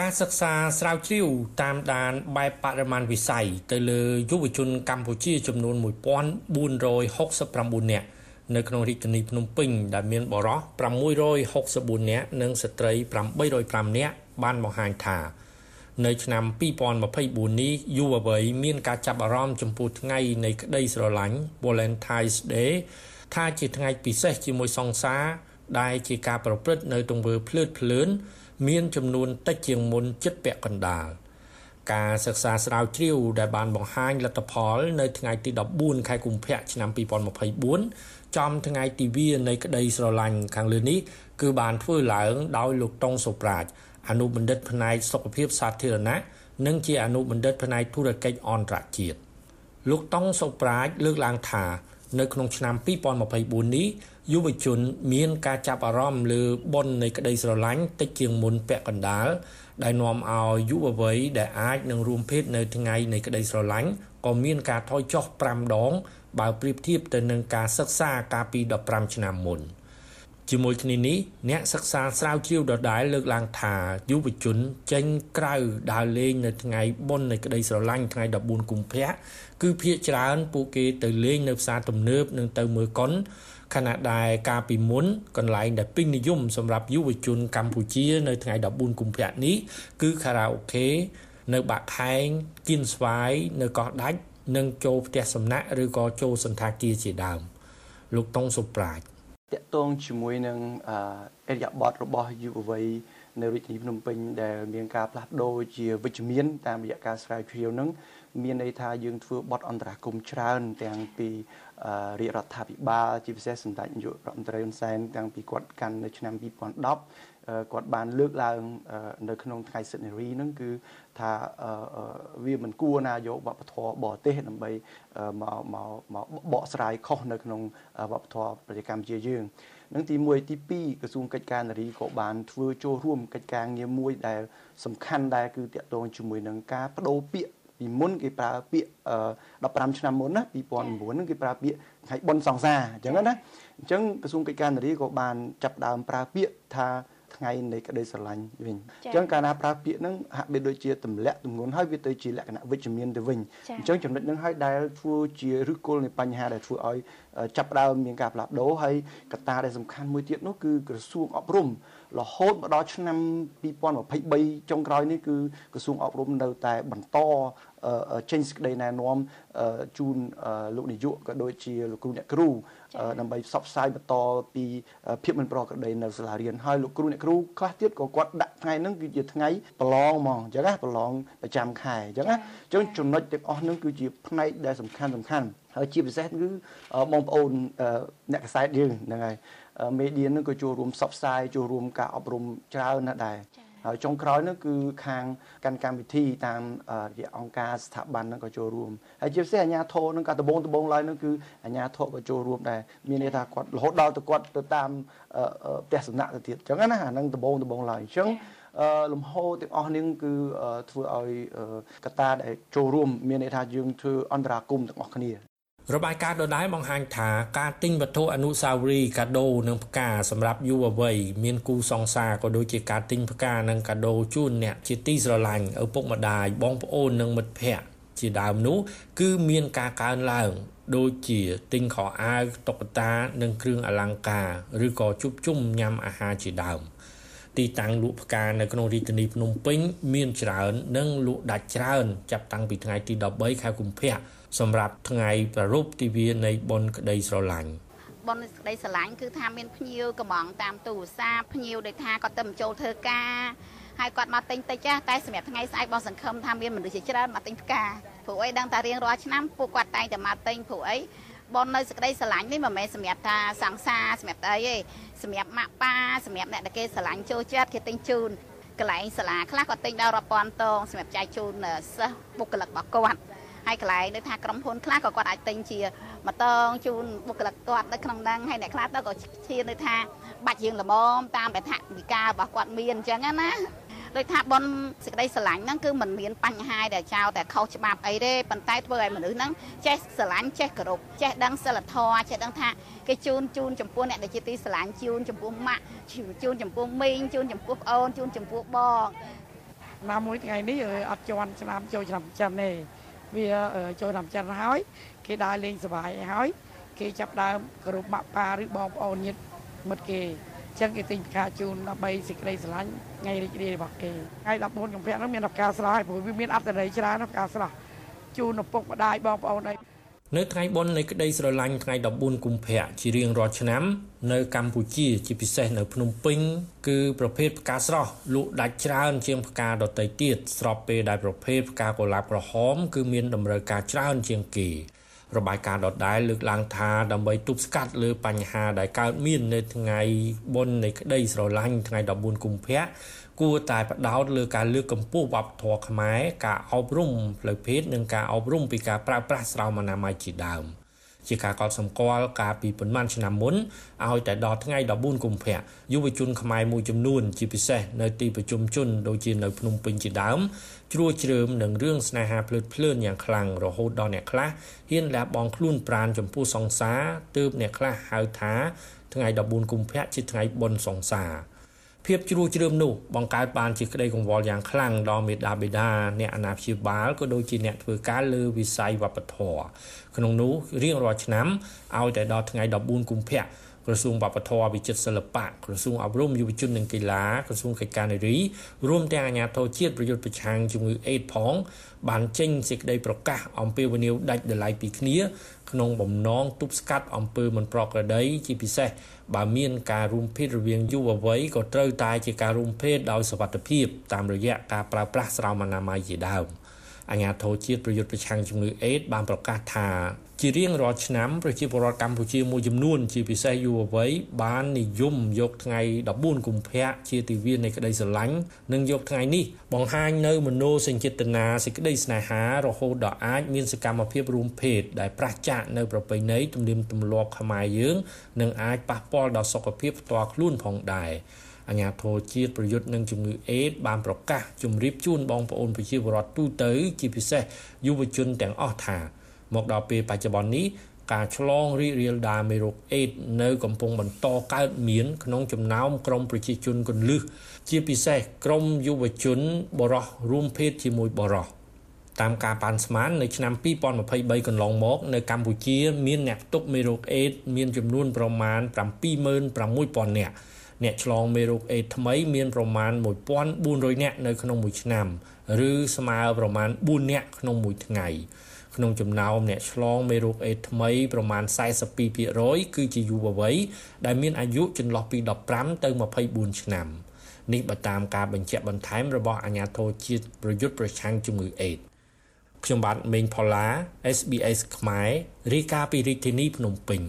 ការសិក្សាស្រាវជ្រាវតាមដានបែបបរិមាណវិស័យទៅលើយុវជនកម្ពុជាចំនួន1469នាក់នៅក្នុងរាជធានីភ្នំពេញដែលមានបរិសុទ្ធ664នាក់និងស្ត្រី805នាក់បានបង្ហាញថា នៅឆ្នាំ2024នេះយុវវ័យមានការចាប់អារម្មណ៍ចំពោះថ្ងៃនៃក្តីស្រឡាញ់ Valentine's Day ថាជាថ្ងៃពិសេសជាមួយសង្សារ ដែលជាការប្រព្រឹត្តនៅទង្វើភ្លើតភ្លើនមានចំនួនតិចជាងមុនចិត្តពាក់កណ្ដាលការសិក្សាស្រាវជ្រាវដែលបានបង្ហាញលទ្ធផលនៅថ្ងៃទី14ខែកុម្ភៈឆ្នាំ2024ចំថ្ងៃទិវានៃក្តីស្រឡាញ់ខាងលើនេះគឺបានធ្វើឡើងដោយលោកតុងសុប្រាជអនុបណ្ឌិតផ្នែកសុខភាពសាធារណៈនិងជាអនុបណ្ឌិតផ្នែកធុរកិច្ចអន្តរជាតិលោកតុងសុប្រាជលើកឡើងថា នៅក្នុងឆ្នាំ2024នេះ យុវជនមានការចាប់អារម្មណ៍លើប៉ុននៃក្តីស្រឡាញ់តិចជាងមុនពាក់កណ្ដាលដែលនាំឲ្យយុវវ័យដែលអាចនឹងរួមភេទនៅថ្ងៃនៃក្តីស្រឡាញ់ក៏មានការថយចុះ5ដង បើប្រៀបធៀបទៅនឹងការសិក្សាកាលពី15ឆ្នាំមុនជាមួយគ្នានេះអ្នកសិក្សាស្រាវជ្រាវដដែលលើកឡើងថាយុវជនចេញក្រៅដើរលេងនៅថ្ងៃបុណ្យនៃក្តីស្រឡាញ់ថ្ងៃ14កុម្ភៈគឺភាគច្រើនពួកគេទៅលេងនៅផ្សារទំនើបនិងទៅមើលកុន ខណៈដែលកាលពីមុនកន្លែងដែលពេញនិយមសម្រាប់យុវជនកម្ពុជានៅថ្ងៃ14កុម្ភៈនេះគឺខារ៉ាអូខេនៅបាក់ខែងគៀនស្វាយនៅកោះដាច់និងចូលផ្ទះសំណាក់ឬក៏ចូលសន្តាគារជាដើម លោកតុងសុប្រាជតកតងជាមួយនឹងអរិយាប័ត្ររបស់យុវវ័យ នៅរាជធានីភ្នំពេញដែលមានការផ្លាស់ប្ដូរជាវិជ្ជមាន តាមរយៈការស្រាវជ្រាវនឹងមានន័យថាយើងធ្វើបទអន្តរាគមច្រើន ទាំងពីរាជរដ្ឋាភិបាលជាពិសេសសម្ដេចនាយករដ្ឋមន្ត្រីហ៊ុនសែនតាំងពីគាត់កាន់នៅឆ្នាំ2010គាត់បានលើកឡើងនៅក្នុងថ្ងៃសិទ្ធិនារីហ្នឹងគឺថាវាមិនគួរណាយកវប្បធម៌បរទេសដើម្បីមកមកមកបកស្រាយខុសនៅក្នុងវប្បធម៌ប្រជាកម្ពុជាយើង នឹងទី1ទី2ក្រសួងកិច្ចការនារីក៏បានធ្វើចូលរួមកិច្ចការងារមួយដែលសំខាន់ដែរគឺតាក់ទងជាមួយនឹងការបដូរពាក្យពីមុនគេប្រើពាក្យ15ឆ្នាំមុនណា2009ហ្នឹងគេប្រើពាក្យថ្ងៃបុណ្យសង្សារអញ្ចឹងណាអញ្ចឹងក្រសួងកិច្ចការនារីក៏បានចាប់ដើមប្រើពាក្យថា ថ្ងៃនៃក្តីស្រឡាញ់វិញអញ្ចឹងកាលណាប្រើពាក្យហ្នឹងហាក់បីដូចជាទម្លាក់ទម្ងន់ហើយវាទៅជាលក្ខណៈវិជ្ជមានទៅវិញអញ្ចឹងចំណុចហ្នឹងហើយដែលធ្វើជាឫសគល់នៃបញ្ហាដែលធ្វើឲ្យចាប់ដើមមានការផ្លាស់ប្ដូរហើយកត្តាដែលសំខាន់មួយទៀតនោះគឺក្រសួងអប់រំ រហូតមកដល់ឆ្នាំ2023ចុងក្រោយនេះគឺក្រសួងអប់រំនៅតែបន្តចេញសេចក្តីណែនាំជូនលោកនាយកក៏ដូចជាលោកគ្រូអ្នកគ្រូដើម្បីផ្សព្វផ្សាយបន្តពីភាពមិនប្រក្រតីនៅសាលារៀនហើយលោកគ្រូអ្នកគ្រូខ្លះទៀតក៏គាត់ដាក់ថ្ងៃហ្នឹងគឺជាថ្ងៃប្រឡងហ្មងអញ្ចឹងណាប្រឡងប្រចាំខែអញ្ចឹងណាអញ្ចឹងចំណុចទាំងអស់ហ្នឹងគឺជាផ្នែកដែលសំខាន់សំខាន់ហើយជាពិសេសគឺបងប្អូនអ្នកកសែតយើងហ្នឹងហើយ មេឌៀននឹងក៏ចូលរួមផ្សព្វផ្សាយចូលរួមការអប់រំច្រើនណាស់ដែរហើយចុងក្រោយនោះគឺខាងកាន់កម្មវិធីតាមរយៈអង្គការស្ថាប័នហ្នឹងក៏ចូលរួមហើយជាពិសេសអាជ្ញាធរហ្នឹងក៏ដំបងដំបងឡើយហ្នឹងគឺអាជ្ញាធរក៏ចូលរួមដែរមានន័យថាគាត់រហូតដល់ទៅគាត់ទៅតាមផ្ទះសំណាក់ទៅទៀតអញ្ចឹងណាអាហ្នឹងដំបងដំបងឡើយអញ្ចឹងលំហទាំងអស់នេះគឺធ្វើឲ្យកត្តាដែលចូលរួម មានន័យថាយើងធ្វើអន្តរាគមទាំងអស់គ្នា របាយការណ៍ដដែលបង្ហាញថាការទិញវត្ថុអនុស្សាវរីយ៍កាដូនិងផ្កាសម្រាប់យុវវ័យមានគូសង្សារក៏ដូចជាការទិញផ្កានិងកាដូជូនអ្នកជាទីស្រឡាញ់ឪពុកម្ដាយបងប្អូននិងមិត្តភ័ក្តិជាដើមនោះគឺមានការកើនឡើង ដូចជាទិញខោអាវតុក្កតានិងគ្រឿងអលង្ការ ឬក៏ជួបជុំញ៉ាំអាហារជាដើម ទីតាំងលក់ផ្កានៅក្នុងរាជធានីភ្នំពេញមានច្រើននិងលក់ដាច់ច្រើនចាប់តាំងពីថ្ងៃទី13ខែកុម្ភៈសម្រាប់ថ្ងៃប្រារព្ធទិវានៃបុណ្យក្តីស្រឡាញ់បុណ្យក្តីស្រឡាញ់គឺថាមានភ្ញៀវកំងតាមទូរស័ព្ទភ្ញៀវដែលថាគាត់ទៅបញ្ចូលធ្វើការហើយគាត់មកទិញតិចចាស់តែសម្រាប់ថ្ងៃស្អែកបងសង្ឃឹមថាមានមនុស្សជាច្រើនមកទិញផ្កាព្រោះអីដឹងថារៀងរាល់ឆ្នាំពួកគាត់តែងតែមកទិញព្រោះអី ប៉ុននៅសេចក្តីស្រឡាញ់នេះមិនមែនសម្រាប់ថាសង្សារសម្រាប់អីទេសម្រាប់ម៉ាក់ប៉ាសម្រាប់អ្នកដែលគេស្រឡាញ់ចូលចិត្តគេទិញជូនកន្លែងសាលាខ្លះក៏ទិញដល់រាប់ពាន់តងសម្រាប់ចែកជូនសិស្សបុគ្គលិករបស់គាត់ហើយកន្លែងដូចថាក្រុមហ៊ុនខ្លះក៏គាត់អាចទិញជាម៉ូតងជូនបុគ្គលិកគាត់នៅក្នុងហ្នឹងហើយអ្នកខ្លះទៅក៏ឈានដូចថាបាច់យើងល្មមតាមបេថវិការរបស់គាត់មានអញ្ចឹងណា ដូចថាបនសេចក្តីស្រឡាញ់ហ្នឹងគឺมันមានបញ្ហាដែលចោលតែខុសច្បាប់អីទេប៉ុន្តែធ្វើឲ្យមនុស្សហ្នឹងចេះស្រឡាញ់ចេះគោរពចេះដឹងសិលធម៌ចេះដឹងថាគេជូនជូនចំពោះអ្នកដែលជាទីស្រឡាញ់ជូនចំពោះម៉ាក់ជូនចំពោះមីងជូនចំពោះប្អូនជូនចំពោះបងណាមួយថ្ងៃនេះអត់ជន់ឆ្នាំចូលឆ្នាំចិនទេវាចូលឆ្នាំចិនហើយ គេដើរលេងសប្បាយហើយ គេចាប់ដើមគ្រប់ម៉ាក់ប៉ាឬបងប្អូនញាតិមិត្តគេ ចឹងគេទិញផ្កាជូនដើម្បីសេចក្តីស្រឡាញ់ថ្ងៃរីករាយរបស់គេថ្ងៃ14កុម្ភៈនោះមានផ្កាស្រស់ហើយព្រោះវាមានអត្ថន័យច្រើនផ្កាស្រស់ជូនឪពុកម្ដាយបងប្អូនអីនៅថ្ងៃបុណ្យនៃក្តីស្រឡាញ់ថ្ងៃ14កុម្ភៈជារៀងរាល់ឆ្នាំ នៅកម្ពុជាជាពិសេសនៅភ្នំពេញគឺប្រភេទផ្កាស្រស់លក់ដាច់ច្រើនជាងផ្កាដទៃទៀតស្របពេលដែលប្រភេទផ្កាកុលាបក្រហម គឺមានតម្រូវការច្រើនជាងគេ របាយការណ៍ដដែលលើកឡើងថាដើម្បីទប់ស្កាត់លើបញ្ហាដែលកើតមាននៅថ្ងៃបុណ្យនៃក្តីស្រឡាញ់ថ្ងៃ14កុម្ភៈគួរតែផ្ដោតលើការលើកកម្ពស់វប្បធម៌ខ្មែរការអប់រំផ្លូវភេទនិងការអប់រំពីការប្រើប្រាស់ស្រោមអនាម័យជាដើម។ ជាការកត់សម្គាល់កាលពីប៉ុន្មានឆ្នាំមុនឲ្យតែដល់ថ្ងៃ14កុម្ភៈយុវជនខ្មែរមួយចំនួន ជាពិសេសនៅទីប្រជុំជនដូចជានៅភ្នំពេញជាដើមជ្រួជ្រើមនឹងរឿងស្នេហាភ្លើតភ្លើនយ៉ាងខ្លាំងរហូតដល់អ្នកខ្លះហ៊ានលះបង់ខ្លួនប្រាណចំពោះសង្សារទើបអ្នកខ្លះហៅថាថ្ងៃ14កុម្ភៈជាថ្ងៃបុណ្យសង្សារ ភាពជ្រួជ្រើមនោះបង្កើតបានជាក្តីកង្វល់យ៉ាងខ្លាំងដល់មេដាបេដាអ្នកអាណាព្យាបាលក៏ដូចជាអ្នកធ្វើការលើវិស័យវប្បធម៌ក្នុងនោះរៀងរាល់ឆ្នាំឲ្យតែដល់ថ្ងៃ14កុម្ភៈ ក្រសួងវប្បធម៌វិចិត្រសិល្បៈក្រសួងអប់រំយុវជននិងកីឡាក្រសួងកិច្ចការនារីរួមទាំងអាជ្ញាធរជាតិប្រយុទ្ធប្រឆាំងជំងឺអេដផងបានចេញសេចក្តីប្រកាសអំពាវនាវដាច់ដライពីគ្នាក្នុងបំណងទប់ស្កាត់អំពើមិនប្រក្រតីជាពិសេសបើមានការរួមភេទរវាងយុវវ័យក៏ត្រូវតែជាការរួមភេទដោយសវត្ថិភាពតាមរយៈការប្រើប្រាស់ស្រោមអនាម័យជាដើម។ អាជ្ញាធរជាតិប្រយុទ្ធប្រឆាំងជំងឺអេដបានប្រកាសថាជារៀងរាល់ឆ្នាំប្រជាពលរដ្ឋកម្ពុជាមួយចំនួន ជាពិសេសយុវវ័យបាននិយមយកថ្ងៃ14កុម្ភៈជាទិវានៃក្តីស្រឡាញ់និងយកថ្ងៃនេះបង្ហាញនៅមនោសញ្ចេតនាសេចក្តីស្នេហារហូតដល់អាចមានសកម្មភាពរួមភេទដែលប្រឆាចនៅប្រពៃណីទំនៀមទម្លាប់ខ្មែរយើង និងអាចប៉ះពាល់ដល់សុខភាពផ្ទាល់ខ្លួនផងដែរ អាជ្ញាធរជាតិប្រយុទ្ធនឹងជំងឺអេដបានប្រកាសជម្រាបជូនបងប្អូនប្រជាពលរដ្ឋទូទៅ ជាពិសេសយុវជនទាំងអស់ថា មកដល់ពេលបច្ចុប្បន្ននេះការឆ្លងរីករាលដាលមេរោគអេដនៅកំពុងបន្តកើតមានក្នុងចំណោមក្រុមប្រជាជនកន្លឹះជាពិសេសក្រុមយុវជនបរោះរួមភេទជាមួយបរោះតាមការប៉ាន់ស្មាននៅឆ្នាំ2023កន្លងមកនៅកម្ពុជា មានអ្នកផ្ទុកមេរោគអេដមានចំនួនប្រមាណ76000នាក់ អ្នកឆ្លងមេរោគអេដថ្មីមានប្រមាណ1400នាក់នៅក្នុងមួយឆ្នាំ ឬស្មើប្រមាណ4នាក់ក្នុងមួយថ្ងៃក្នុងចំណោមអ្នកឆ្លងមេរោគអេដថ្មីប្រមាណ42%គឺជាយុវវ័យដែលមានអាយុចន្លោះពី15ទៅ24ឆ្នាំនេះបើតាមការបញ្ជាក់បន្ថែមរបស់អាជ្ញាធរជាតិប្រយុទ្ធប្រឆាំងជំងឺអេដខ្ញុំបាទមេងផល្លា SBS ខ្មែររាយការណ៍ពីរាជធានីភ្នំពេញ